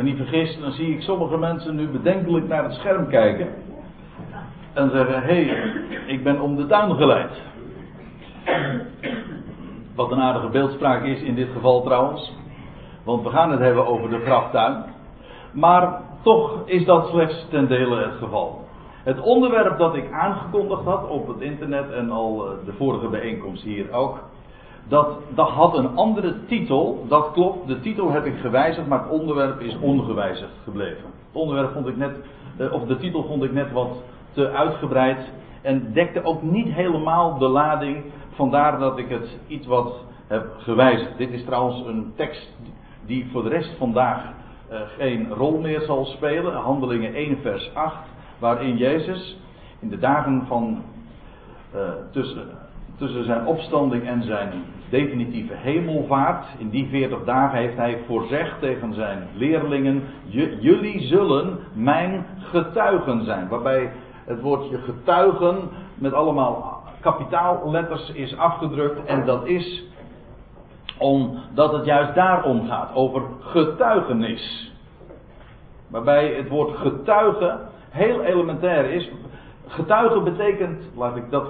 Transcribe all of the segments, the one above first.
me niet vergis, dan zie ik sommige mensen nu bedenkelijk naar het scherm kijken. En zeggen, hé, hey, ik ben om de tuin geleid. Wat een aardige beeldspraak is in dit geval trouwens. Want we gaan het hebben over de graftuin. Maar toch is dat slechts ten dele het geval. Het onderwerp dat ik aangekondigd had op het internet en al eh, de vorige bijeenkomst hier ook. Dat, dat had een andere titel, dat klopt. De titel heb ik gewijzigd, maar het onderwerp is ongewijzigd gebleven. Het onderwerp vond ik net, eh, of de titel vond ik net wat te uitgebreid. En dekte ook niet helemaal de lading. Vandaar dat ik het iets wat heb gewijzigd. Dit is trouwens een tekst die voor de rest vandaag uh, geen rol meer zal spelen. Handelingen 1 vers 8. Waarin Jezus in de dagen van uh, tussen, tussen zijn opstanding en zijn definitieve hemelvaart. In die 40 dagen heeft hij voorzegd tegen zijn leerlingen. Jullie zullen mijn getuigen zijn. Waarbij het woordje getuigen met allemaal kapitaalletters is afgedrukt. En dat is omdat het juist daarom gaat, over getuigenis. Waarbij het woord getuige heel elementair is. Getuige betekent, laat ik dat,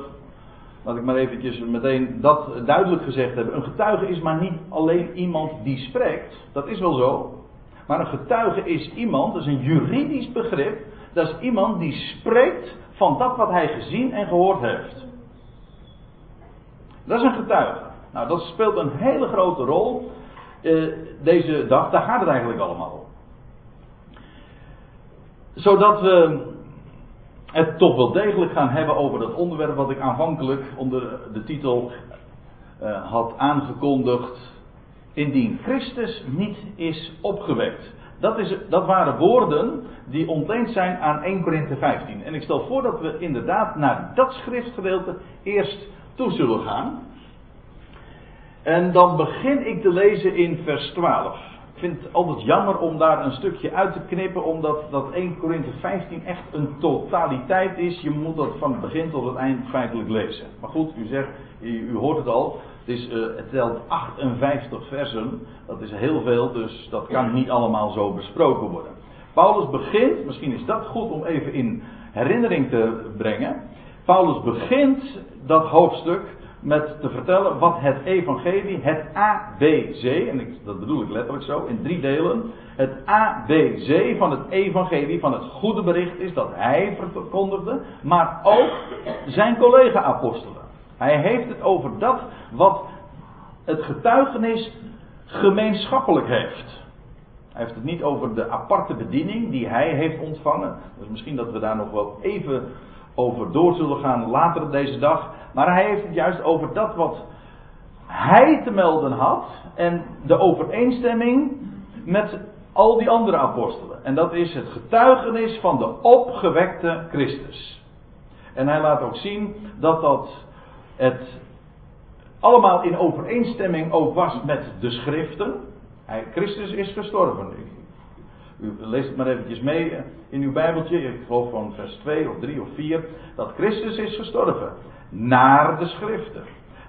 laat ik maar eventjes meteen dat duidelijk gezegd hebben. Een getuige is maar niet alleen iemand die spreekt, dat is wel zo. Maar een getuige is iemand, dat is een juridisch begrip, dat is iemand die spreekt van dat wat hij gezien en gehoord heeft. Dat is een getuige. Nou, dat speelt een hele grote rol uh, deze dag. Daar gaat het eigenlijk allemaal om. Zodat we het toch wel degelijk gaan hebben over dat onderwerp wat ik aanvankelijk onder de titel uh, had aangekondigd. Indien Christus niet is opgewekt. Dat, is, dat waren woorden die ontleend zijn aan 1 Korinthe 15. En ik stel voor dat we inderdaad naar dat schriftgedeelte eerst toe zullen gaan. En dan begin ik te lezen in vers 12. Vind het altijd jammer om daar een stukje uit te knippen, omdat dat 1 Korinthe 15 echt een totaliteit is. Je moet dat van het begin tot het eind feitelijk lezen. Maar goed, u zegt, u, u hoort het al, het, is, uh, het telt 58 versen. Dat is heel veel, dus dat kan niet allemaal zo besproken worden. Paulus begint, misschien is dat goed om even in herinnering te brengen. Paulus begint dat hoofdstuk met te vertellen wat het evangelie, het ABC, en ik, dat bedoel ik letterlijk zo, in drie delen. Het ABC van het evangelie, van het goede bericht is dat hij verkondigde, maar ook zijn collega-apostelen. Hij heeft het over dat wat het getuigenis gemeenschappelijk heeft. Hij heeft het niet over de aparte bediening die hij heeft ontvangen. Dus misschien dat we daar nog wel even over door zullen gaan later deze dag. Maar hij heeft het juist over dat wat hij te melden had en de overeenstemming met al die andere apostelen. En dat is het getuigenis van de opgewekte Christus. En hij laat ook zien dat dat het allemaal in overeenstemming ook was met de schriften. Hij, Christus is gestorven. U leest het maar eventjes mee in uw Bijbeltje. Ik geloof van vers 2 of 3 of 4. Dat Christus is gestorven. Naar de schriften.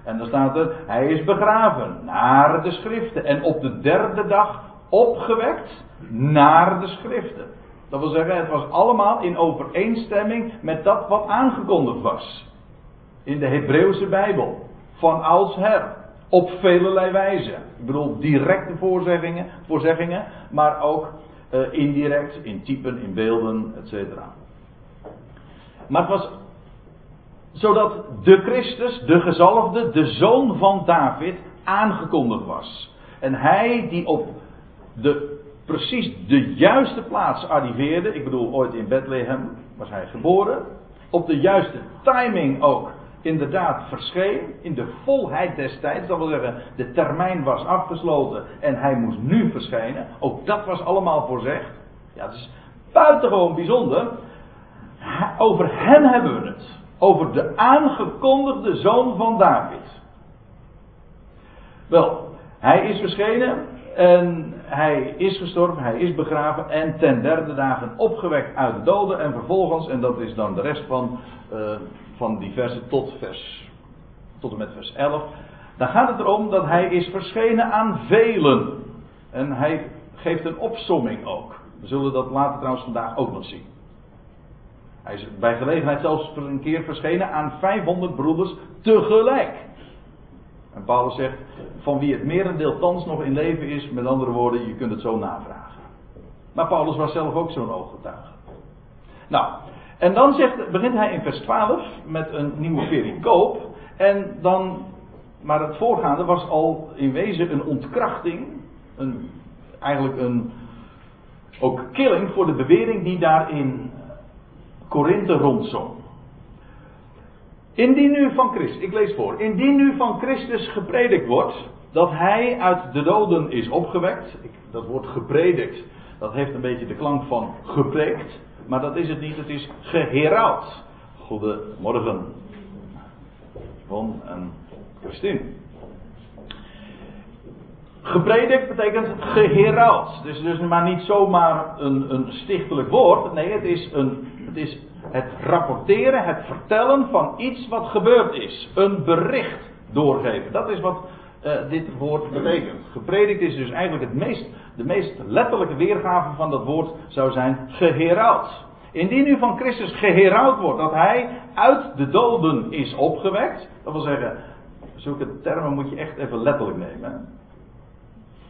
En dan staat er, hij is begraven. Naar de schriften. En op de derde dag opgewekt. Naar de schriften. Dat wil zeggen, het was allemaal in overeenstemming met dat wat aangekondigd was. In de Hebreeuwse Bijbel. Van oudsher. Op velelei wijze. Ik bedoel directe voorzeggingen, voorzeggingen maar ook uh, indirect, in typen, in beelden, etc. Maar het was zodat de Christus, de gezalfde, de zoon van David, aangekondigd was. En hij die op de, precies de juiste plaats arriveerde, ik bedoel ooit in Bethlehem was hij geboren, op de juiste timing ook inderdaad verscheen in de volheid des tijds. Dat wil zeggen, de termijn was afgesloten en hij moest nu verschijnen. Ook dat was allemaal voorzegd. Ja, het is buitengewoon bijzonder. Over hem hebben we het. Over de aangekondigde zoon van David. Wel, hij is verschenen en hij is gestorven, hij is begraven en ten derde dagen opgewekt uit de doden. En vervolgens, en dat is dan de rest van, uh, van die tot, vers, tot en met vers 11. Dan gaat het erom dat hij is verschenen aan velen. En hij geeft een opsomming ook. We zullen dat later trouwens vandaag ook nog zien. Hij is bij gelegenheid zelfs een keer verschenen aan 500 broeders tegelijk. En Paulus zegt, van wie het merendeel thans nog in leven is, met andere woorden, je kunt het zo navragen. Maar Paulus was zelf ook zo'n ooggetuige. Nou, en dan zegt, begint hij in vers 12 met een nieuwe pericoop. En dan, maar het voorgaande was al in wezen een ontkrachting. Een, eigenlijk een ook killing voor de bewering die daar in Korinthe rondzong. Indien nu van Christus, ik lees voor, indien nu van Christus gepredikt wordt dat hij uit de doden is opgewekt, dat woord gepredikt, dat heeft een beetje de klank van gepreekt, maar dat is het niet, het is geheraald. Goedemorgen, Von en Christine. Gepredikt betekent geheraald. Dus, dus maar niet zomaar een, een stichtelijk woord. Nee, het is, een, het is het rapporteren, het vertellen van iets wat gebeurd is. Een bericht doorgeven. Dat is wat uh, dit woord betekent. Gepredikt is dus eigenlijk het meest, de meest letterlijke weergave van dat woord zou zijn geheraald. Indien u van Christus geheraald wordt dat hij uit de doden is opgewekt. Dat wil zeggen, zulke termen moet je echt even letterlijk nemen.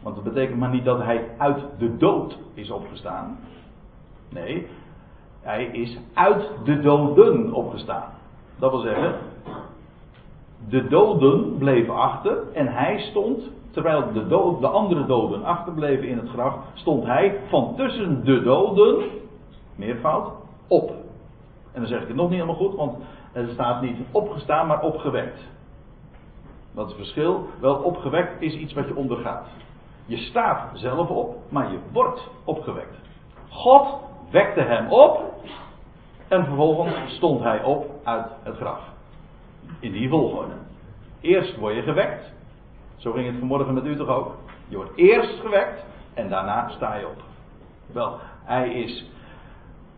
Want dat betekent maar niet dat hij uit de dood is opgestaan. Nee, hij is uit de doden opgestaan. Dat wil zeggen, de doden bleven achter en hij stond, terwijl de, de andere doden achterbleven in het graf, stond hij van tussen de doden, meervoud, op. En dan zeg ik het nog niet helemaal goed, want er staat niet opgestaan, maar opgewekt. Wat is het verschil? Wel, opgewekt is iets wat je ondergaat. Je staat zelf op, maar je wordt opgewekt. God wekte hem op en vervolgens stond hij op uit het graf. In die volgorde. Eerst word je gewekt. Zo ging het vanmorgen met u toch ook. Je wordt eerst gewekt en daarna sta je op. Wel, hij is.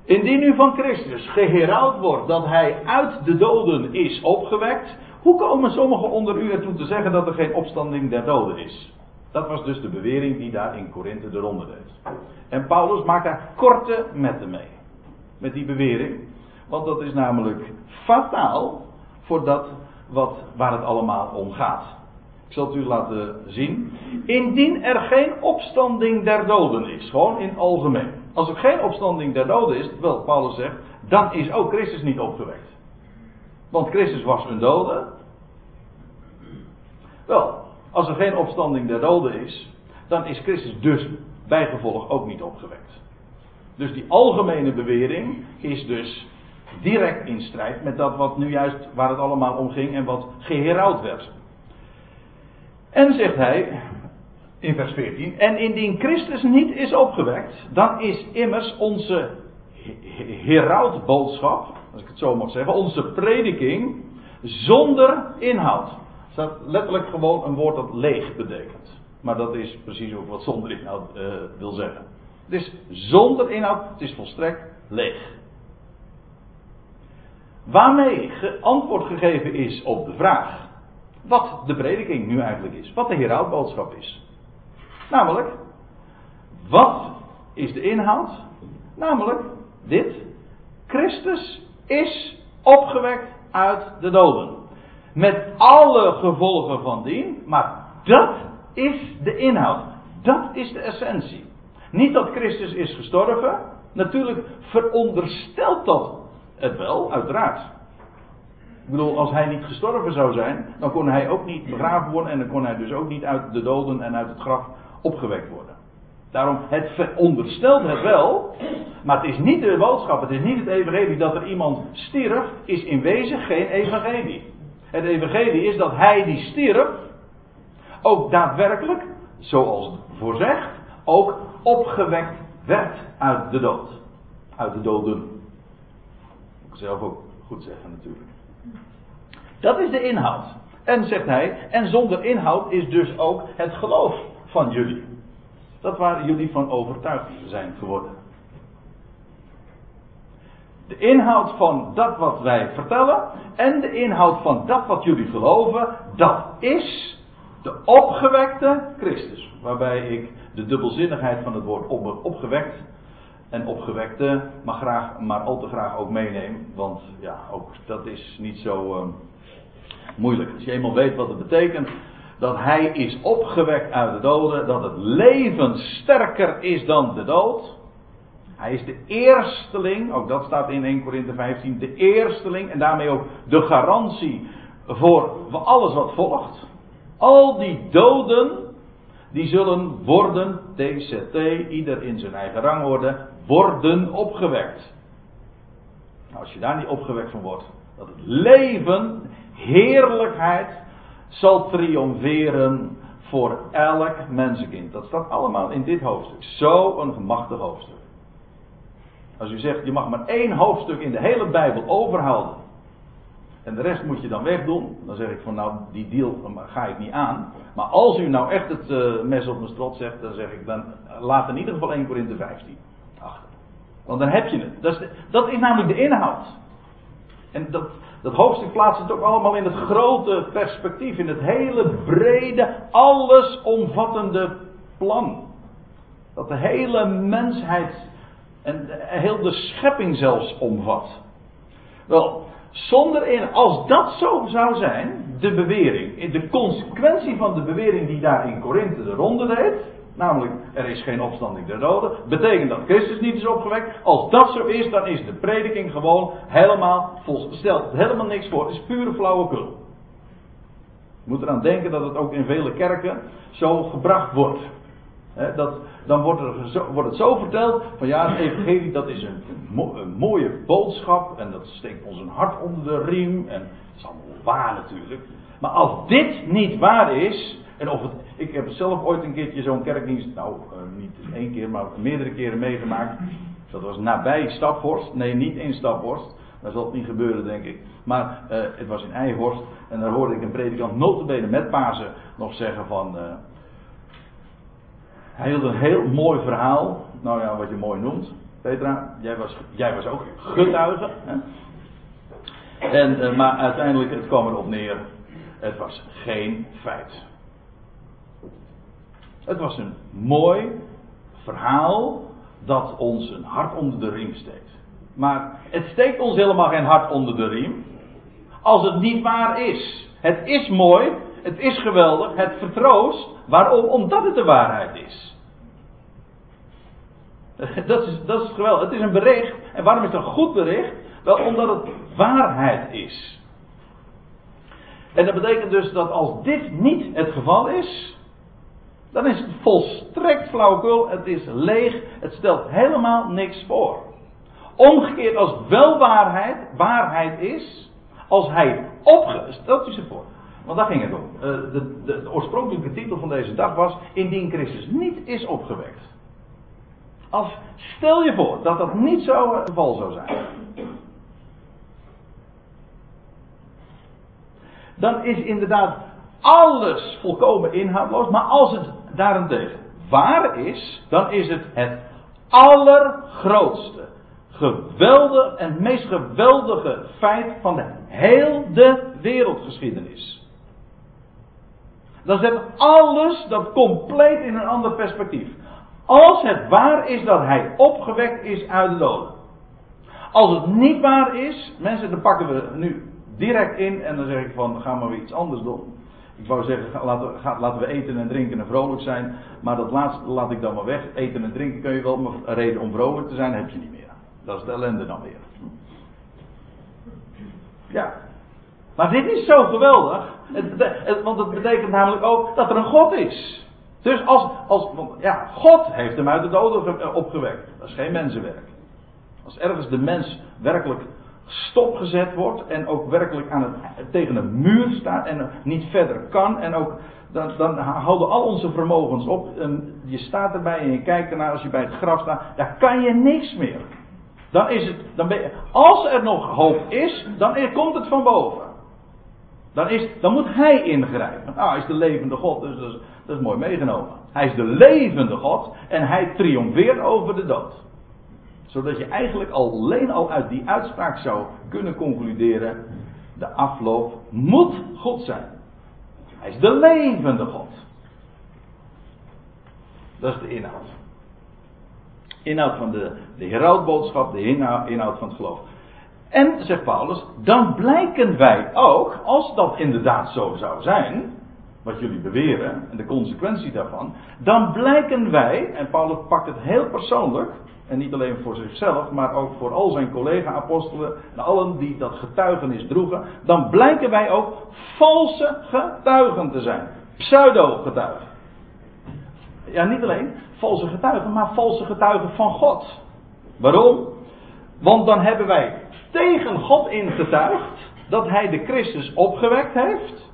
Indien u van Christus geheraald wordt dat hij uit de doden is opgewekt, hoe komen sommigen onder u ertoe te zeggen dat er geen opstanding der doden is? Dat was dus de bewering die daar in Korinthe de ronde deed. En Paulus maakt daar korte metten mee. Met die bewering. Want dat is namelijk fataal voor dat wat, waar het allemaal om gaat. Ik zal het u laten zien. Indien er geen opstanding der doden is. Gewoon in algemeen. Als er geen opstanding der doden is, wel Paulus zegt, dan is ook Christus niet opgewekt. Want Christus was een dode. Wel, als er geen opstanding der doden is, dan is Christus dus bijgevolg ook niet opgewekt. Dus die algemene bewering is dus direct in strijd met dat wat nu juist waar het allemaal om ging en wat geheraald werd. En zegt hij in vers 14: En indien Christus niet is opgewekt, dan is immers onze herautboodschap, als ik het zo mag zeggen, onze prediking zonder inhoud staat letterlijk gewoon een woord dat leeg betekent. Maar dat is precies ook wat zonder inhoud uh, wil zeggen. Het is zonder inhoud, het is volstrekt leeg. Waarmee antwoord gegeven is op de vraag wat de prediking nu eigenlijk is, wat de herautboodschap is. Namelijk, wat is de inhoud? Namelijk dit: Christus is opgewekt uit de doden. Met alle gevolgen van dien. Maar dat is de inhoud. Dat is de essentie. Niet dat Christus is gestorven. Natuurlijk veronderstelt dat het wel, uiteraard. Ik bedoel, als hij niet gestorven zou zijn, dan kon hij ook niet begraven worden en dan kon hij dus ook niet uit de doden en uit het graf opgewekt worden. Daarom, het veronderstelt het wel, maar het is niet de boodschap, het is niet het evangelie dat er iemand stierf, is in wezen geen evangelie. Het evangelie is dat hij die stierf, ook daadwerkelijk, zoals voorzegd, ook opgewekt werd uit de dood. Uit de doden. Moet ik zelf ook goed zeggen natuurlijk. Dat is de inhoud. En zegt hij, en zonder inhoud is dus ook het geloof van jullie. Dat waar jullie van overtuigd zijn geworden. De inhoud van dat wat wij vertellen en de inhoud van dat wat jullie geloven, dat is De opgewekte Christus. Waarbij ik de dubbelzinnigheid van het woord opgewekt en opgewekte maar, graag, maar al te graag ook meeneem. Want ja, ook dat is niet zo uh, moeilijk. Als je eenmaal weet wat het betekent. Dat hij is opgewekt uit de doden. Dat het leven sterker is dan de dood. Hij is de eersteling, ook dat staat in 1 Korinthe 15, de eersteling en daarmee ook de garantie voor alles wat volgt. Al die doden, die zullen worden, TCT, ieder in zijn eigen rangorde, worden opgewekt. Nou, als je daar niet opgewekt van wordt, dat het leven, heerlijkheid, zal triomferen voor elk mensenkind. Dat staat allemaal in dit hoofdstuk. Zo een gemachtig hoofdstuk. Als u zegt, je mag maar één hoofdstuk in de hele Bijbel overhouden. En de rest moet je dan wegdoen. Dan zeg ik van nou, die deal ga ik niet aan. Maar als u nou echt het uh, mes op mijn strot zegt, dan zeg ik dan laat in ieder geval 1 Korinthe 15 achter. Want dan heb je het. Dat is, dat is namelijk de inhoud. En dat, dat hoofdstuk plaatst het ook allemaal in het grote perspectief. In het hele brede, allesomvattende plan. Dat de hele mensheid en heel de schepping zelfs omvat. Wel, zonder in, als dat zo zou zijn, de bewering, de consequentie van de bewering die daar in Korinthe de ronde deed, namelijk er is geen opstanding der doden, betekent dat Christus niet is opgewekt. Als dat zo is, dan is de prediking gewoon helemaal volsteld. Helemaal niks voor, het is pure flauwekul. Je moet eraan denken dat het ook in vele kerken zo gebracht wordt. dat, dan wordt, er zo, wordt het zo verteld van ja, het evangelie dat is een, een, mooie boodschap en dat steekt ons een hart onder de riem en dat is allemaal waar natuurlijk. Maar als dit niet waar is, en of het, ik heb zelf ooit een keertje zo'n kerkdienst, nou uh, niet één keer, maar meerdere keren meegemaakt. Dat was nabij Staphorst, nee niet in Staphorst, daar zal het niet gebeuren denk ik. Maar uh, het was in Eijhorst en daar hoorde ik een predikant notabene met Pasen nog zeggen van... Uh, hij hield een heel mooi verhaal. Nou ja, wat je mooi noemt. Petra, jij was, jij was ook getuige. Hè? En, maar uiteindelijk, het kwam erop neer. Het was geen feit. Het was een mooi verhaal dat ons een hart onder de riem steekt. Maar het steekt ons helemaal geen hart onder de riem. Als het niet waar is. Het is mooi, het is geweldig, het vertroost. Waarom? Omdat het de waarheid is. Dat is, dat is geweldig. Het is een bericht. En waarom is het een goed bericht? Wel omdat het waarheid is. En dat betekent dus dat als dit niet het geval is, dan is het volstrekt flauwekul. Het is leeg. Het stelt helemaal niks voor. Omgekeerd als wel waarheid, waarheid is, als hij opge... Stelt u zich voor. Want daar ging het om. Uh, de, de, de oorspronkelijke titel van deze dag was: Indien Christus niet is opgewekt. Als, stel je voor dat dat niet zo het geval zou zijn. Dan is inderdaad alles volkomen inhoudloos. Maar als het daarentegen waar is, dan is het het allergrootste, geweldige en meest geweldige feit van de hele wereldgeschiedenis. Dan zet alles dat compleet in een ander perspectief. Als het waar is dat hij opgewekt is uit de doden. Als het niet waar is, mensen, dan pakken we nu direct in en dan zeg ik van, gaan we weer iets anders doen. Ik wou zeggen, laten we, eten en drinken en vrolijk zijn. Maar dat laatste laat ik dan maar weg. Eten en drinken kun je wel, maar een reden om vrolijk te zijn heb je niet meer. Dat is de ellende dan weer. Ja. Maar dit is zo geweldig. Want het betekent namelijk ook dat er een God is. Dus als, als ja, God heeft hem uit de doden eh, opgewekt. Dat is geen mensenwerk. Als ergens de mens werkelijk stopgezet wordt en ook werkelijk aan het, tegen een muur staat en niet verder kan en ook dan, dan houden al onze vermogens op. En je staat erbij en je kijkt ernaar als je bij het graf staat. Daar kan je niks meer. Dan is het, dan als er nog hoop is, dan komt het van boven. Dan, is, dan moet hij ingrijpen. Nou, hij is de levende God, dus dat is, dat is mooi meegenomen. Hij is de levende God en hij triomfeert over de dood. Zodat je eigenlijk alleen al uit die uitspraak zou kunnen concluderen: de afloop moet God zijn. Hij is de levende God. Dat is de inhoud. Inhoud van de, de herautboodschap, de inhoud, van het geloof. En, zegt Paulus, dan blijken wij ook, als dat inderdaad zo zou zijn, wat jullie beweren en de consequentie daarvan, dan blijken wij, en Paulus pakt het heel persoonlijk, en niet alleen voor zichzelf, maar ook voor al zijn collega-apostelen en allen die dat getuigenis droegen, dan blijken wij ook valse getuigen te zijn. Pseudo-getuigen. Ja, niet alleen valse getuigen, maar valse getuigen van God. Waarom? Want dan hebben wij tegen God ingetuigd dat hij de Christus opgewekt heeft.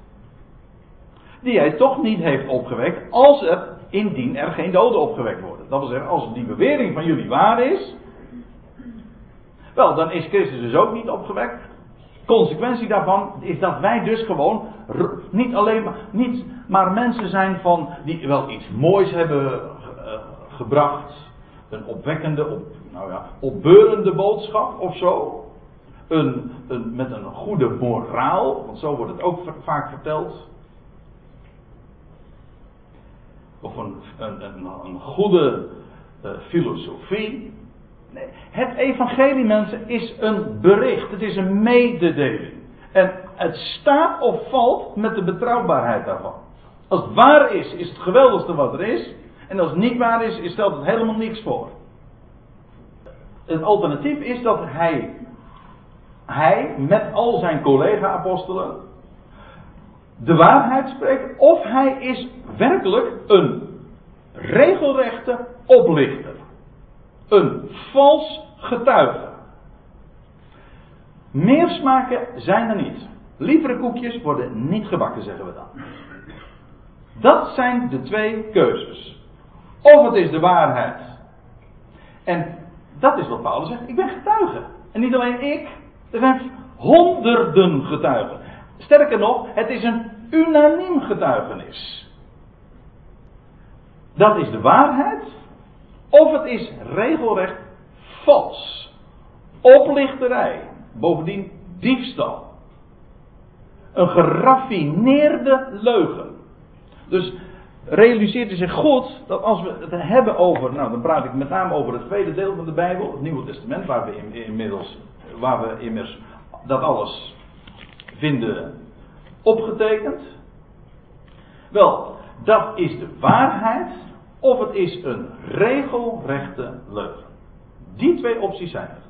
Die hij toch niet heeft opgewekt als er, indien er geen doden opgewekt worden. Dat wil zeggen, als die bewering van jullie waar is. Wel, dan is Christus dus ook niet opgewekt. Consequentie daarvan is dat wij dus gewoon niet alleen maar, niet maar mensen zijn van die wel iets moois hebben uh, gebracht. Een opwekkende, op, nou ja, opbeurende boodschap of zo een, een, met een goede moraal, want zo wordt het ook vaak verteld. Of een, een, goede uh, filosofie. Nee, het evangelie, mensen, is een bericht. Het is een mededeling. En het staat of valt met de betrouwbaarheid daarvan. Als het waar is, is het geweldigste wat er is. En als het niet waar is, stelt het helemaal niks voor. Het alternatief is dat hij hij met al zijn collega-apostelen de waarheid spreekt, of hij is werkelijk een regelrechte oplichter. Een vals getuige. Meer smaken zijn er niet. Lievere koekjes worden niet gebakken, zeggen we dan. Dat zijn de twee keuzes. Of het is de waarheid. En dat is wat Paulus zegt. Ik ben getuige. En niet alleen ik, er zijn honderden getuigen. Sterker nog, het is een unaniem getuigenis. Dat is de waarheid, of het is regelrecht vals. Oplichterij, bovendien diefstal. Een geraffineerde leugen. Dus realiseert u zich goed dat als we het hebben over, nou dan praat ik met name over het tweede deel van de Bijbel, het Nieuwe Testament, waar we inmiddels waar we immers dat alles vinden opgetekend. Wel, dat is de waarheid of het is een regelrechte leugen. Die twee opties zijn er.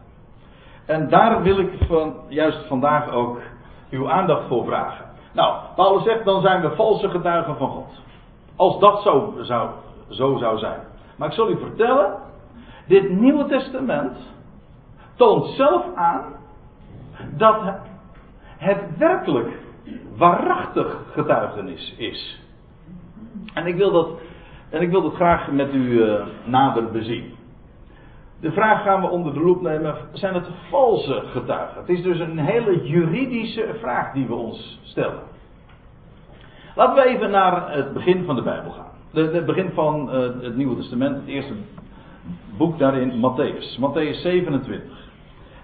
En daar wil ik van, juist vandaag ook uw aandacht voor vragen. Nou, Paulus zegt dan zijn we valse getuigen van God. Als dat zo zou, zo zou zijn. Maar ik zal u vertellen, dit Nieuwe Testament toont zelf aan dat het werkelijk waarachtig getuigenis is. En ik wil dat, en ik wil dat graag met u uh, nader bezien. De vraag gaan we onder de loep nemen: zijn het valse getuigen? Het is dus een hele juridische vraag die we ons stellen. Laten we even naar het begin van de Bijbel gaan. Het begin van uh, het Nieuwe Testament, het eerste boek daarin, Matthäus. Matthäus 27.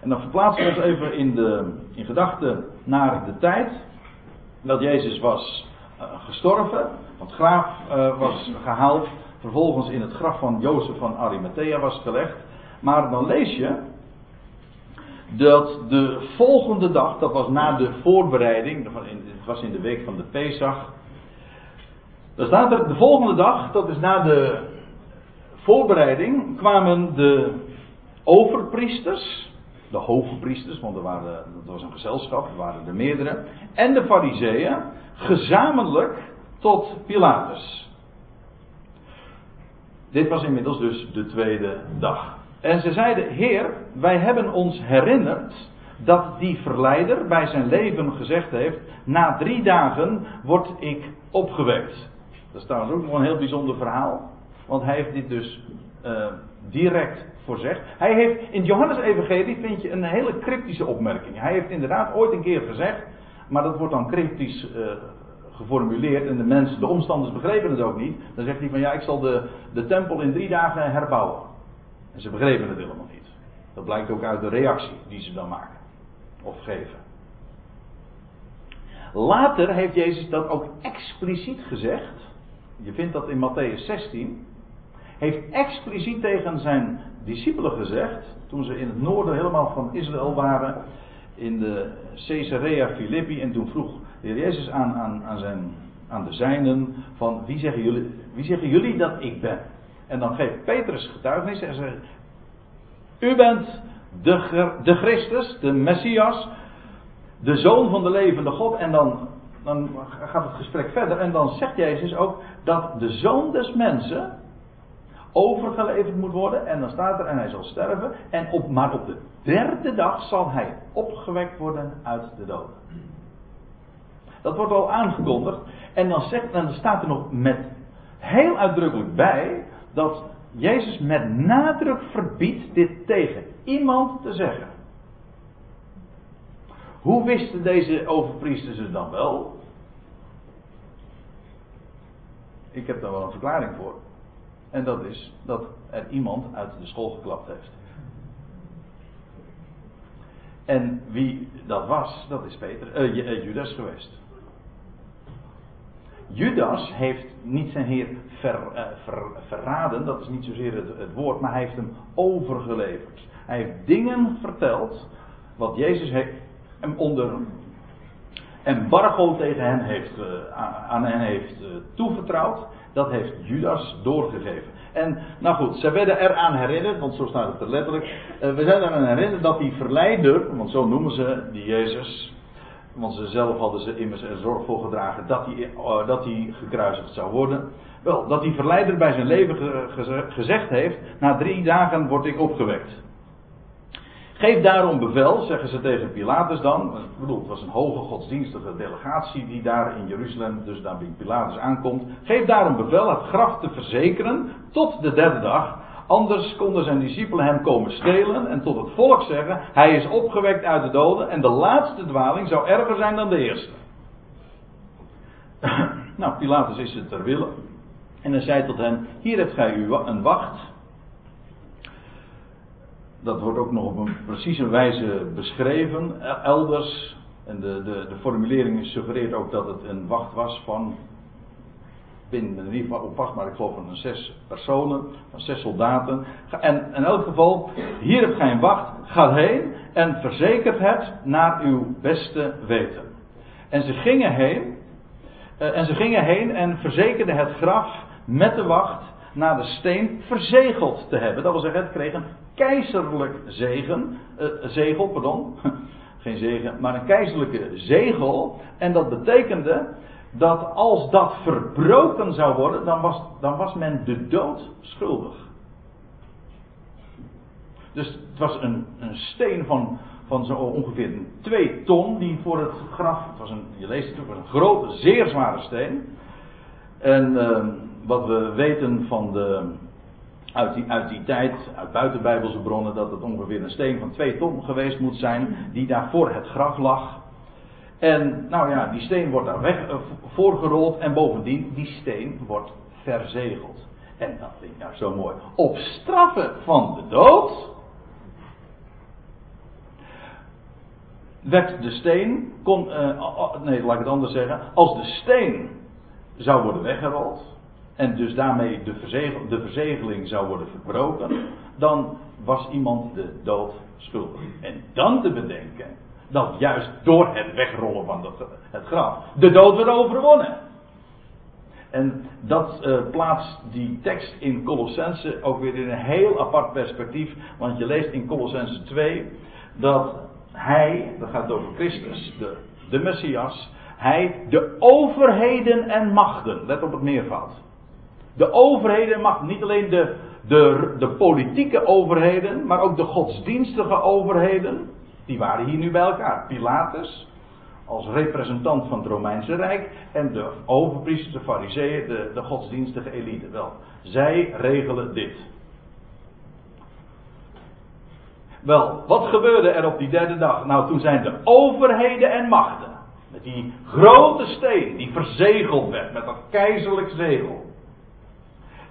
En dan verplaatsen we ons even in, de, in gedachten naar de tijd dat Jezus was uh, gestorven, het graf uh, was gehaald, vervolgens in het graf van Jozef van Arimathea was gelegd. Maar dan lees je dat de volgende dag, dat was na de voorbereiding, het was in de week van de Pesach. Dan staat er de volgende dag, dat is na de voorbereiding, kwamen de overpriesters de hoge priesters, want er waren, dat was een gezelschap, er waren er meerdere, en de fariseeën gezamenlijk tot Pilatus. Dit was inmiddels dus de tweede dag. En ze zeiden, Heer, wij hebben ons herinnerd dat die verleider bij zijn leven gezegd heeft, na drie dagen word ik opgewekt. Dat is trouwens ook nog een heel bijzonder verhaal, want hij heeft dit dus uh, direct voorzegt. Hij heeft in het Johannes-evangelie vind je een hele cryptische opmerking. Hij heeft inderdaad ooit een keer gezegd, maar dat wordt dan cryptisch uh, geformuleerd en de mensen, de omstanders begrepen het ook niet. Dan zegt hij van ja, ik zal de, de tempel in drie dagen herbouwen. En ze begrepen het helemaal niet. Dat blijkt ook uit de reactie die ze dan maken of geven. Later heeft Jezus dat ook expliciet gezegd. Je vindt dat in Matthäus 16. Heeft expliciet tegen zijn discipelen gezegd. Toen ze in het noorden helemaal van Israël waren. In de Caesarea Philippi. En toen vroeg de Jezus aan, aan, aan, zijn, aan de zijnen. Van wie zeggen, jullie, wie zeggen jullie dat ik ben? En dan geeft Petrus getuigenis. En zegt. U bent de, de Christus, de Messias, de zoon van de levende God. En dan, dan gaat het gesprek verder. En dan zegt Jezus ook dat de zoon des mensen overgeleverd moet worden. En dan staat er, en hij zal sterven. En op, maar op de derde dag zal hij opgewekt worden uit de doden. Dat wordt al aangekondigd. En dan, zegt, dan staat er nog met heel uitdrukkelijk bij dat Jezus met nadruk verbiedt dit tegen iemand te zeggen. Hoe wisten deze overpriesters het dan wel? Ik heb daar wel een verklaring voor. En dat is dat er iemand uit de school geklapt heeft. En wie dat was, dat is Peter, uh, Judas geweest. Judas heeft niet zijn Heer uh, ver, verraden, dat is niet zozeer het, het, woord, maar hij heeft hem overgeleverd. Hij heeft dingen verteld wat Jezus hem onder embargo tegen hen heeft, aan hen heeft toevertrouwd. Dat heeft Judas doorgegeven. En nou goed, ze werden eraan herinnerd, want zo staat het er letterlijk. we zijn eraan herinnerd dat die verleider, want zo noemen ze die Jezus, want ze zelf hadden ze immers er zorg voor gedragen dat hij, uh, hij gekruisigd zou worden. Wel, dat die verleider bij zijn leven ge gezegd heeft: Na drie dagen word ik opgewekt. Geef daarom bevel, zeggen ze tegen Pilatus dan. Ik bedoel, het was een hoge godsdienstige delegatie die daar in Jeruzalem, dus daar bij Pilatus aankomt. Geef daarom bevel het graf te verzekeren tot de derde dag. Anders konden zijn discipelen hem komen stelen en tot het volk zeggen: Hij is opgewekt uit de doden en de laatste dwaling zou erger zijn dan de eerste. nou, Pilatus is het ter wille. En hij zei tot hen: Hier hebt gij u een wacht. Dat wordt ook nog op een precieze wijze beschreven, elders. En de, de, de formulering suggereert ook dat het een wacht was van ben me in ieder geval op vast, maar ik geloof van zes personen, van zes soldaten. En in elk geval, hier hebt gij een wacht, ga heen en verzekert het naar uw beste weten. En ze gingen heen, uh, en ze gingen heen en verzekerden het graf met de wacht naar de steen verzegeld te hebben. Dat wil zeggen, het kreeg een keizerlijk zegen, uh, zegel, pardon. Geen zegen, maar een keizerlijke zegel. En dat betekende dat als dat verbroken zou worden, dan was, dan was men de dood schuldig. Dus het was een, een steen van, van zo ongeveer twee ton die voor het graf, het was een, je leest het ook, een grote, zeer zware steen. En uh, wat we weten van de, uit, die, uit die tijd, uit buitenbijbelse bronnen, dat het ongeveer een steen van twee ton geweest moet zijn, die daar voor het graf lag. En nou ja, die steen wordt daar weg, uh, voorgerold en bovendien, die steen wordt verzegeld. En dat vind ik nou zo mooi. Op straffen van de dood werd de steen, kon, uh, nee laat ik het anders zeggen, als de steen zou worden weggerold en dus daarmee de, verzegel, de verzegeling zou worden verbroken, dan was iemand de dood schuldig. En dan te bedenken dat juist door het wegrollen van het graf de dood werd overwonnen. En dat uh, plaatst die tekst in Colossense ook weer in een heel apart perspectief. Want je leest in Colossense 2 dat hij, dat gaat over Christus, de, de Messias, hij de overheden en machten, let op het meervoud. De overheden en machten, niet alleen de, de, de politieke overheden, maar ook de godsdienstige overheden. Die waren hier nu bij elkaar. Pilatus, als representant van het Romeinse Rijk, en de overpriesters, de fariseeën, de, de godsdienstige elite. Wel, zij regelen dit. Wel, wat gebeurde er op die derde dag? Nou, toen zijn de overheden en machten, met die grote steen die verzegeld werd met dat keizerlijk zegel.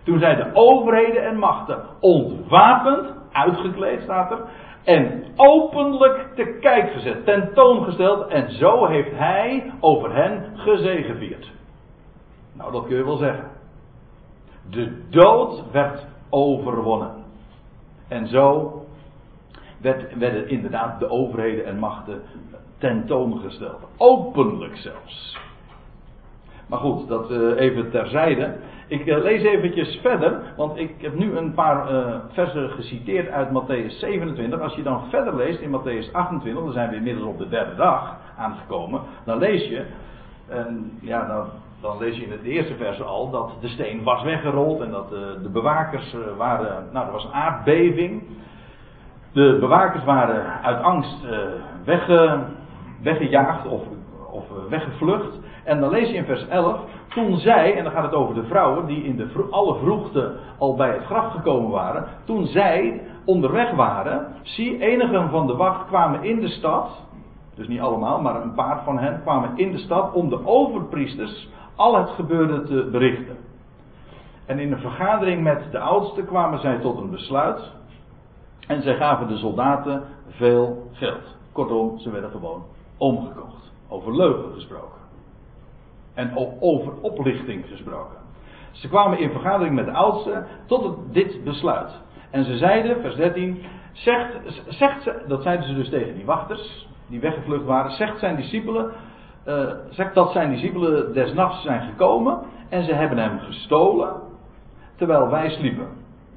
Toen zijn de overheden en machten ontwapend uitgekleed staat er. En openlijk te kijk gezet, tentoongesteld. En zo heeft hij over hen gezegevierd. Nou, dat kun je wel zeggen. De dood werd overwonnen. En zo werd, werden inderdaad de overheden en machten tentoongesteld. Openlijk zelfs. Maar goed, dat uh, even terzijde. Ik uh, lees eventjes verder, want ik heb nu een paar uh, versen geciteerd uit Matthäus 27. Als je dan verder leest in Matthäus 28, dan zijn we inmiddels op de derde dag aangekomen. Dan lees je, ja, dan, dan lees je in het eerste vers al dat de steen was weggerold en dat de bewakers waren, nou er was een aardbeving. De bewakers waren uit angst wegge, weggejaagd of, of weggevlucht. En dan lees je in vers 11. Toen zij, en dan gaat het over de vrouwen die in de alle vroegte al bij het graf gekomen waren. Toen zij onderweg waren, zie enigen van de wacht kwamen in de stad. Dus niet allemaal, maar een paar van hen kwamen in de stad om de overpriesters al het gebeurde te berichten. En in een vergadering met de oudsten kwamen zij tot een besluit. En zij gaven de soldaten veel geld. Kortom, ze werden gewoon omgekocht. Over leugen gesproken. En over oplichting gesproken. Ze kwamen in vergadering met de oudsten tot dit besluit. En ze zeiden, vers 13, zegt, zegt ze, dat zeiden ze dus tegen die wachters, die weggevlucht waren, zegt zijn discipelen, uh, zegt dat zijn discipelen des nachts zijn gekomen en ze hebben hem gestolen, terwijl wij sliepen.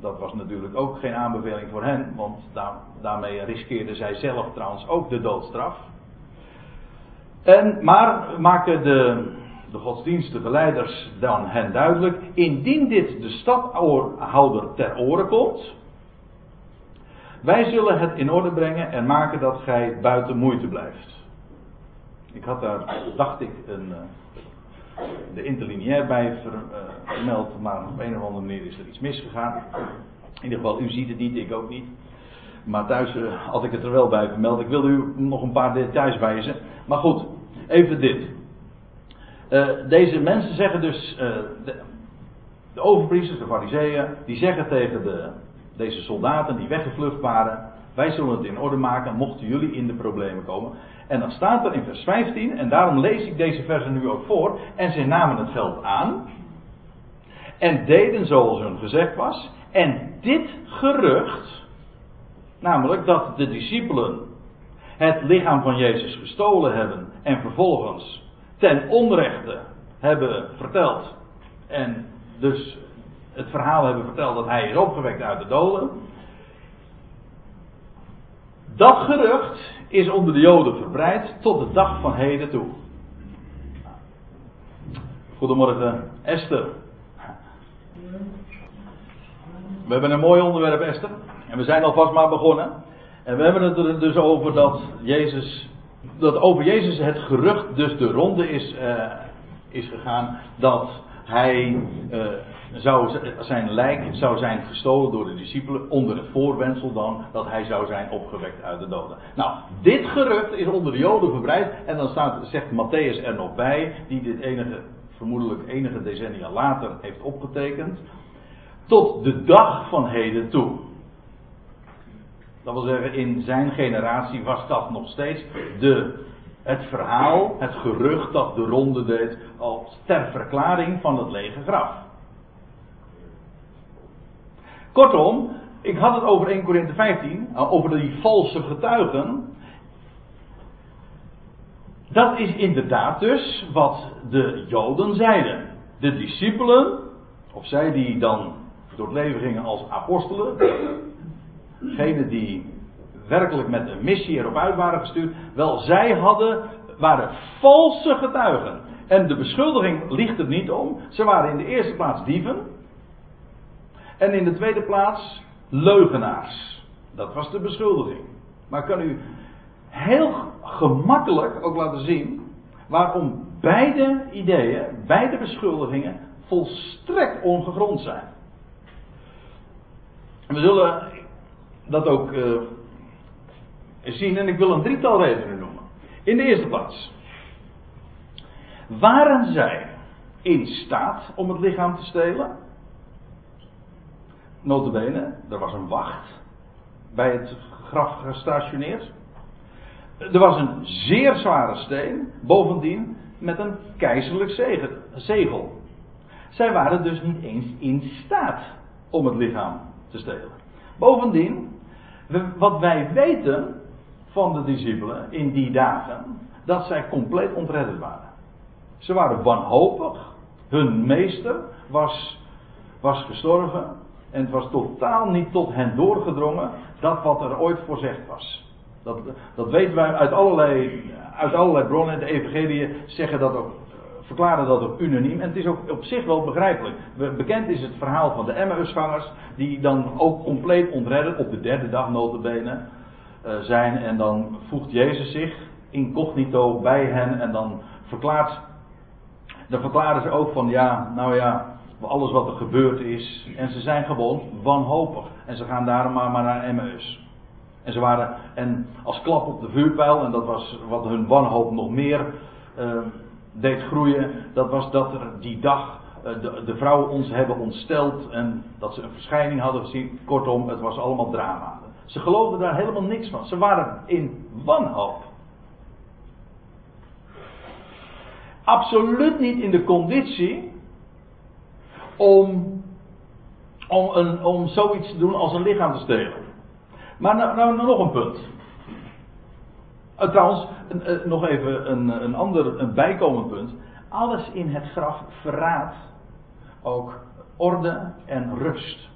Dat was natuurlijk ook geen aanbeveling voor hen, want daar, daarmee riskeerden zij zelf trouwens ook de doodstraf. En, maar maken de, de godsdienstige leiders dan hen duidelijk, indien dit de stadhouder ter oren komt, wij zullen het in orde brengen en maken dat gij buiten moeite blijft. Ik had daar, dacht ik, een, eh, de interlineair bij uh, vermeld, maar op een of andere manier is er iets misgegaan. In ieder geval, u ziet het niet, ik ook niet. Maar thuis had ik het er wel bij vermeld. Ik wilde u nog een paar details wijzen. Maar goed, even dit. Uh, deze mensen zeggen dus, uh, de, de, overpriesters, de fariseeën, die zeggen tegen de, deze soldaten die weggevlucht waren, wij zullen het in orde maken, mochten jullie in de problemen komen. En dan staat er in vers 15, en daarom lees ik deze versen nu ook voor, en zij namen het geld aan, en deden zoals hun gezegd was, en dit gerucht, namelijk dat de discipelen het lichaam van Jezus gestolen hebben en vervolgens ten onrechte hebben verteld. En dus het verhaal hebben verteld dat hij is opgewekt uit de doden. Dat gerucht is onder de Joden verbreid tot de dag van heden toe. Goedemorgen, Esther. We hebben een mooi onderwerp, Esther. En we zijn alvast maar begonnen. En we hebben het er dus over dat Jezus dat over Jezus het gerucht dus de ronde is, uh, is gegaan dat hij uh, zou, zijn lijk zou zijn gestolen door de discipelen onder het voorwendsel dan dat hij zou zijn opgewekt uit de doden. Nou, dit gerucht is onder de Joden verbreid en dan staat, zegt Matthäus er nog bij, die dit enige, vermoedelijk enige decennia later heeft opgetekend, tot de dag van heden toe. Dat wil zeggen, in zijn generatie was dat nog steeds de, het verhaal, het gerucht dat de ronde deed als ter verklaring van het lege graf. Kortom, ik had het over 1 Korinthe 15, eh, over die valse getuigen. Dat is inderdaad dus wat de Joden zeiden. De discipelen, of zij die dan door het leven gingen als apostelen, degenen die werkelijk met een missie erop uit waren gestuurd, wel zij hadden, waren valse getuigen. En de beschuldiging ligt er niet om. Ze waren in de eerste plaats dieven. En in de tweede plaats leugenaars. Dat was de beschuldiging. Maar kan u heel gemakkelijk ook laten zien waarom beide ideeën, beide beschuldigingen volstrekt ongegrond zijn. We zullen dat ook uh, zien. En ik wil een drietal redenen noemen. In de eerste plaats. Waren zij in staat om het lichaam te stelen? Notabene, er was een wacht. bij het graf gestationeerd. Er was een zeer zware steen, bovendien met een keizerlijk zegel. Zij waren dus niet eens in staat om het lichaam te stelen. Bovendien, wat wij weten van de discipelen in die dagen, dat zij compleet ontredderd waren. Ze waren wanhopig. Hun meester was, was gestorven. En het was totaal niet tot hen doorgedrongen dat wat er ooit voorzegd was. Dat, dat weten wij uit allerlei, uit allerlei bronnen. De evangelieën zeggen dat ook, verklaren dat ook unaniem. En het is ook op zich wel begrijpelijk. Bekend is het verhaal van de Emmausgangers. Die dan ook compleet ontredden op de derde dag notabene uh, zijn. En dan voegt Jezus zich incognito bij hen. En dan verklaart dan verklaren ze ook van ja, nou ja, alles wat er gebeurd is. En ze zijn gewoon wanhopig. En ze gaan daarom maar, maar naar Emmaus. En ze waren, en als klap op de vuurpijl, en dat was wat hun wanhoop nog meer uh, deed groeien, dat was dat er die dag uh, de, de, vrouwen ons hebben ontsteld en dat ze een verschijning hadden gezien. Kortom, het was allemaal drama. Ze geloofden daar helemaal niks van. Ze waren in wanhoop. absoluut niet in de conditie om, om, een, om zoiets te doen als een lichaam te stelen. Maar nou, nou, nou nog een punt. Uh, trouwens, uh, nog even een, een ander, een bijkomend punt. Alles in het graf verraadt ook orde en rust.